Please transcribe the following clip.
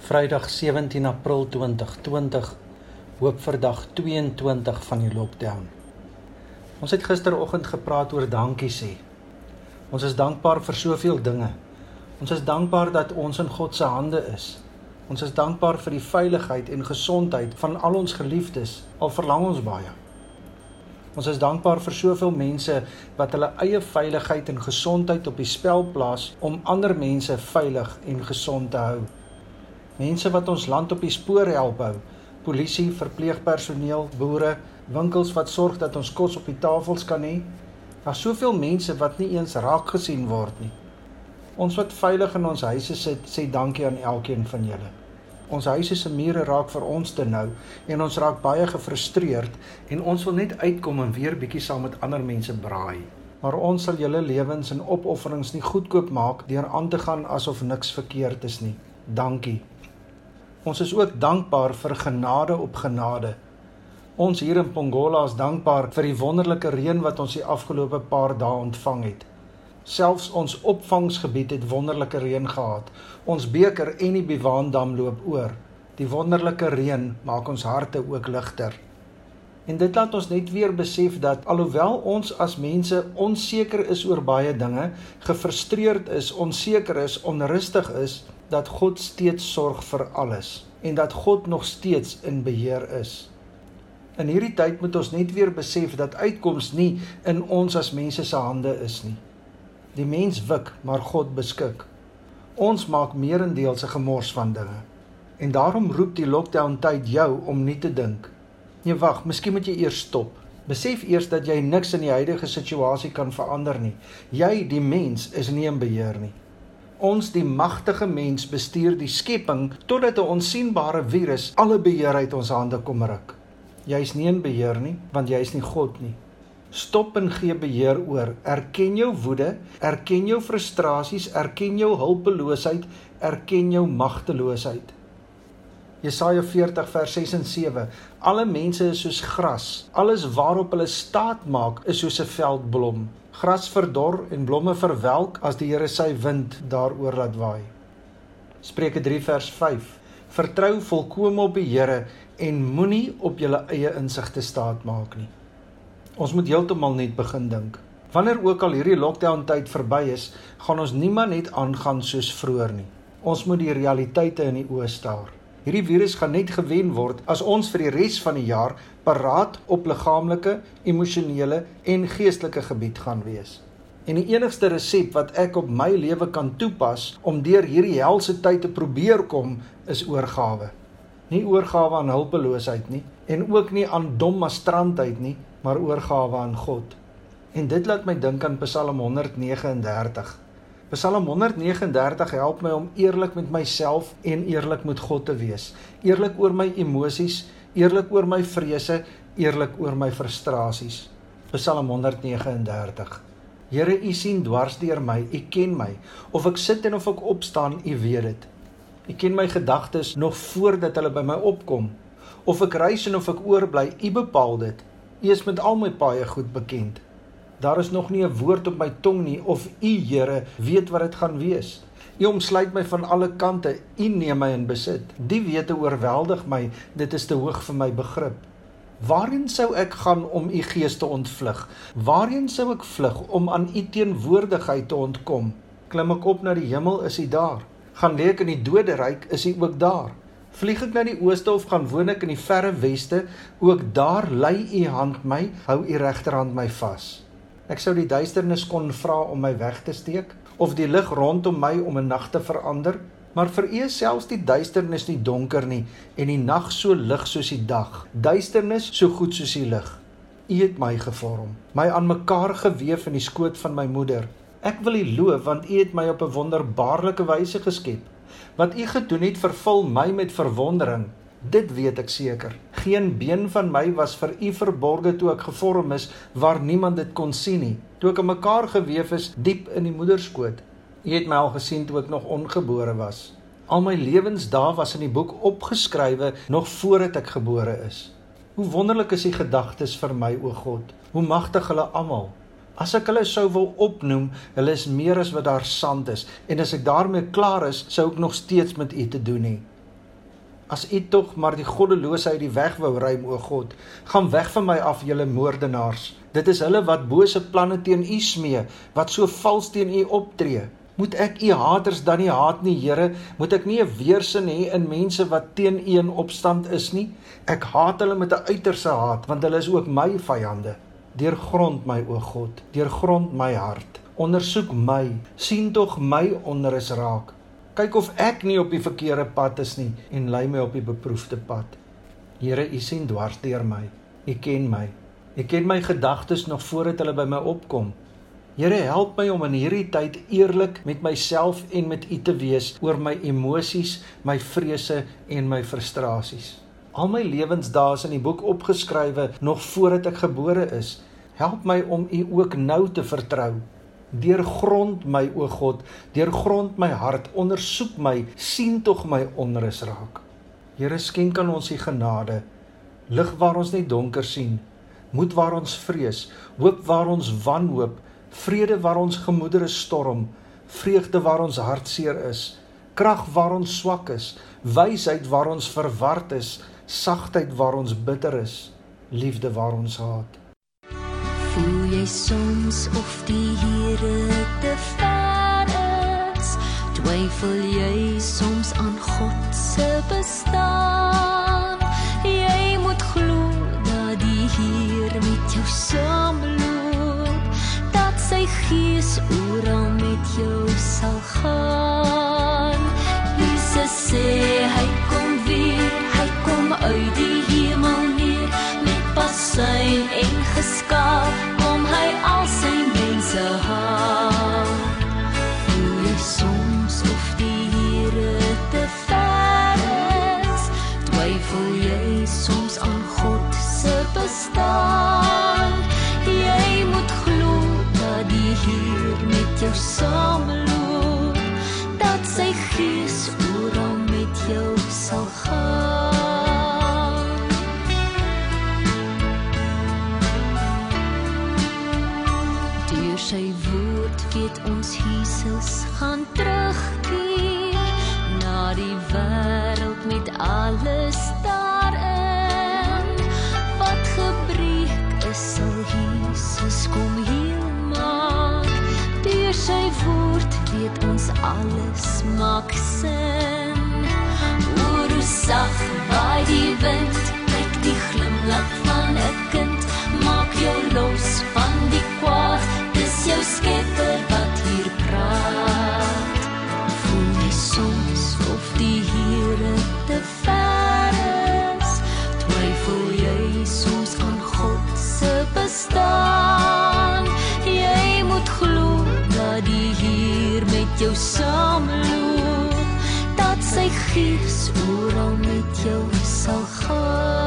Vrydag 17 April 2020 hoop vir dag 22 van die lockdown. Ons het gisteroggend gepraat oor dankie sê. Ons is dankbaar vir soveel dinge. Ons is dankbaar dat ons in God se hande is. Ons is dankbaar vir die veiligheid en gesondheid van al ons geliefdes al verlang ons baie. Ons is dankbaar vir soveel mense wat hulle eie veiligheid en gesondheid op die spel plaas om ander mense veilig en gesond te hou mense wat ons land op die spoor help hou, polisie, verpleegpersoneel, boere, winkels wat sorg dat ons kos op die tafels kan hê. Daar's soveel mense wat nie eens raak gesien word nie. Ons wat veilig in ons huise sit, sê dankie aan elkeen van julle. Ons huise se mure raak vir ons te nou en ons raak baie gefrustreerd en ons wil net uitkom en weer bietjie saam met ander mense braai. Maar ons sal julle lewens en opofferings nie goedkoop maak deur aan te gaan asof niks verkeerd is nie. Dankie. Ons is ook dankbaar vir genade op genade. Ons hier in Pongola is dankbaar vir die wonderlike reën wat ons die afgelope paar dae ontvang het. Selfs ons opvangsgebied het wonderlike reën gehad. Ons beker en die Biwaandam loop oor. Die wonderlike reën maak ons harte ook ligter. En dit laat ons net weer besef dat alhoewel ons as mense onseker is oor baie dinge, gefrustreerd is, onseker is, onrustig is, dat God steeds sorg vir alles en dat God nog steeds in beheer is. In hierdie tyd moet ons net weer besef dat uitkoms nie in ons as mense se hande is nie. Die mens wik, maar God beskik. Ons maak meerendeels 'n gemors van dinge. En daarom roep die lockdown tyd jou om nie te dink. Nee, wag, miskien moet jy eers stop. Besef eers dat jy niks in die huidige situasie kan verander nie. Jy, die mens, is nie in beheer nie. Ons die magtige mens bestuur die skepping totdat 'n onsigbare virus alle beheer uit ons hande kom ruk. Jy's nie in beheer nie, want jy's nie God nie. Stop en gee beheer oor. Erken jou woede, erken jou frustrasies, erken jou hulpeloosheid, erken jou magteloosheid. Jesaja 40 vers 6 en 7. Alle mense is soos gras. Alles waarop hulle staat maak, is soos 'n veldblom gras verdor en blomme verwelk as die Here sy wind daaroor laat waai. Spreuke 3 vers 5. Vertrou volkome op die Here en moenie op jou eie insigte staat maak nie. Ons moet heeltemal net begin dink. Wanneer ook al hierdie lockdown tyd verby is, gaan ons nie maar net aangaan soos vroeër nie. Ons moet die realiteite in die oë staar. Hierdie virus gaan net gewen word as ons vir die res van die jaar paraat op liggaamlike, emosionele en geestelike gebied gaan wees. En die enigste resep wat ek op my lewe kan toepas om deur hierdie helse tyd te probeer kom, is oorgawe. Nie oorgawe aan hulpeloosheid nie en ook nie aan dom mastrandheid nie, maar oorgawe aan God. En dit laat my dink aan Psalm 139. Psalm 139 help my om eerlik met myself en eerlik met God te wees. Eerlik oor my emosies, eerlik oor my vrese, eerlik oor my frustrasies. Psalm 139. Here, U sien dwars deur my, U ken my. Of ek sit en of ek opstaan, U weet dit. U ken my gedagtes nog voordat hulle by my opkom. Of ek reis en of ek oorbly, U bepaal dit. U is met al my paaie goed bekend. Daar is nog nie 'n woord op my tong nie of U Here weet wat dit gaan wees. U omsluit my van alle kante. U neem my in besit. Die wete oorweldig my. Dit is te hoog vir my begrip. Waarheen sou ek gaan om U gees te ontvlug? Waarheen sou ek vlug om aan U teenwoordigheid te ontkom? Klim ek op na die hemel, is U daar. Gaan lê ek in die doderyk, is U ook daar. Vlieg ek na die ooste of gaan woon ek in die verre weste, ook daar lei U hand my, hou U regterhand my vas. Ek sou die duisternis kon vra om my weg te steek of die lig rondom my om 'n nag te verander, maar vir U is selfs die duisternis nie donker nie en die nag so lig soos die dag. Duisternis so goed soos die lig. U het my gevorm, my aan mekaar gewewe in die skoot van my moeder. Ek wil U loof want U het my op 'n wonderbaarlike wyse geskep. Wat U gedoen het, vervul my met verwondering. Dit weet ek seker. Geen been van my was vir u verborge toe ek gevorm is waar niemand dit kon sien nie. Toe ek in mekaar gewewe is diep in die moederskoot. U het my al gesien toe ek nog ongebore was. Al my lewensdae was in die boek opgeskrywe nog voordat ek gebore is. Hoe wonderlik is u gedagtes vir my o God. Hoe magtig hulle almal. As ek hulle sou wil opnoem, hulle is meer as wat daar sand is en as ek daarmee klaar is, sou ek nog steeds met u te doen hê. As U tog maar die goddeloosheid die weg wou ruim o God, gaan weg van my af julle moordenaars. Dit is hulle wat bose planne teen U smee, wat so vals teen U optree. Moet ek U haters dan nie haat nie, Here? Moet ek nie 'n weersin hê in mense wat teen U in opstand is nie? Ek haat hulle met 'n uiterse haat, want hulle is ook my vyande. Deurgrond my o God, deurgrond my hart. Ondersoek my, sien tog my onrus raak kyk of ek nie op die verkeerde pad is nie en lei my op die beproefde pad. Here, U sien dwars deur my. U ken my. U ken my gedagtes nog voordat hulle by my opkom. Here, help my om in hierdie tyd eerlik met myself en met U te wees oor my emosies, my vrese en my frustrasies. Al my lewensdae is in die boek opgeskrywe nog voordat ek gebore is. Help my om U ook nou te vertrou Deurgrond my o God, deurgrond my hart, ondersoek my, sien tog my onrus raak. Here skenk aan ons u genade, lig waar ons net donker sien, moed waar ons vrees, hoop waar ons wanhoop, vrede waar ons gemoedere storm, vreugde waar ons hartseer is, krag waar ons swak is, wysheid waar ons verward is, sagtheid waar ons bitter is, liefde waar ons haat. Voel jy soms of die Here te ver is? Twyfel jy soms aan God se bestaan? Jy moet glo dat die Heer met jou saamloop, dat sy gees oral met jou sal gaan. Jesus sê Jou saamloop Dat sy gees ooral met jou sal gaan alles maak sin. Oor hoe sag waai die wind kyk die glimlag van 'n kind. Maak jou los van die kwaad jou skepper sy gees oral met jou sal gaan.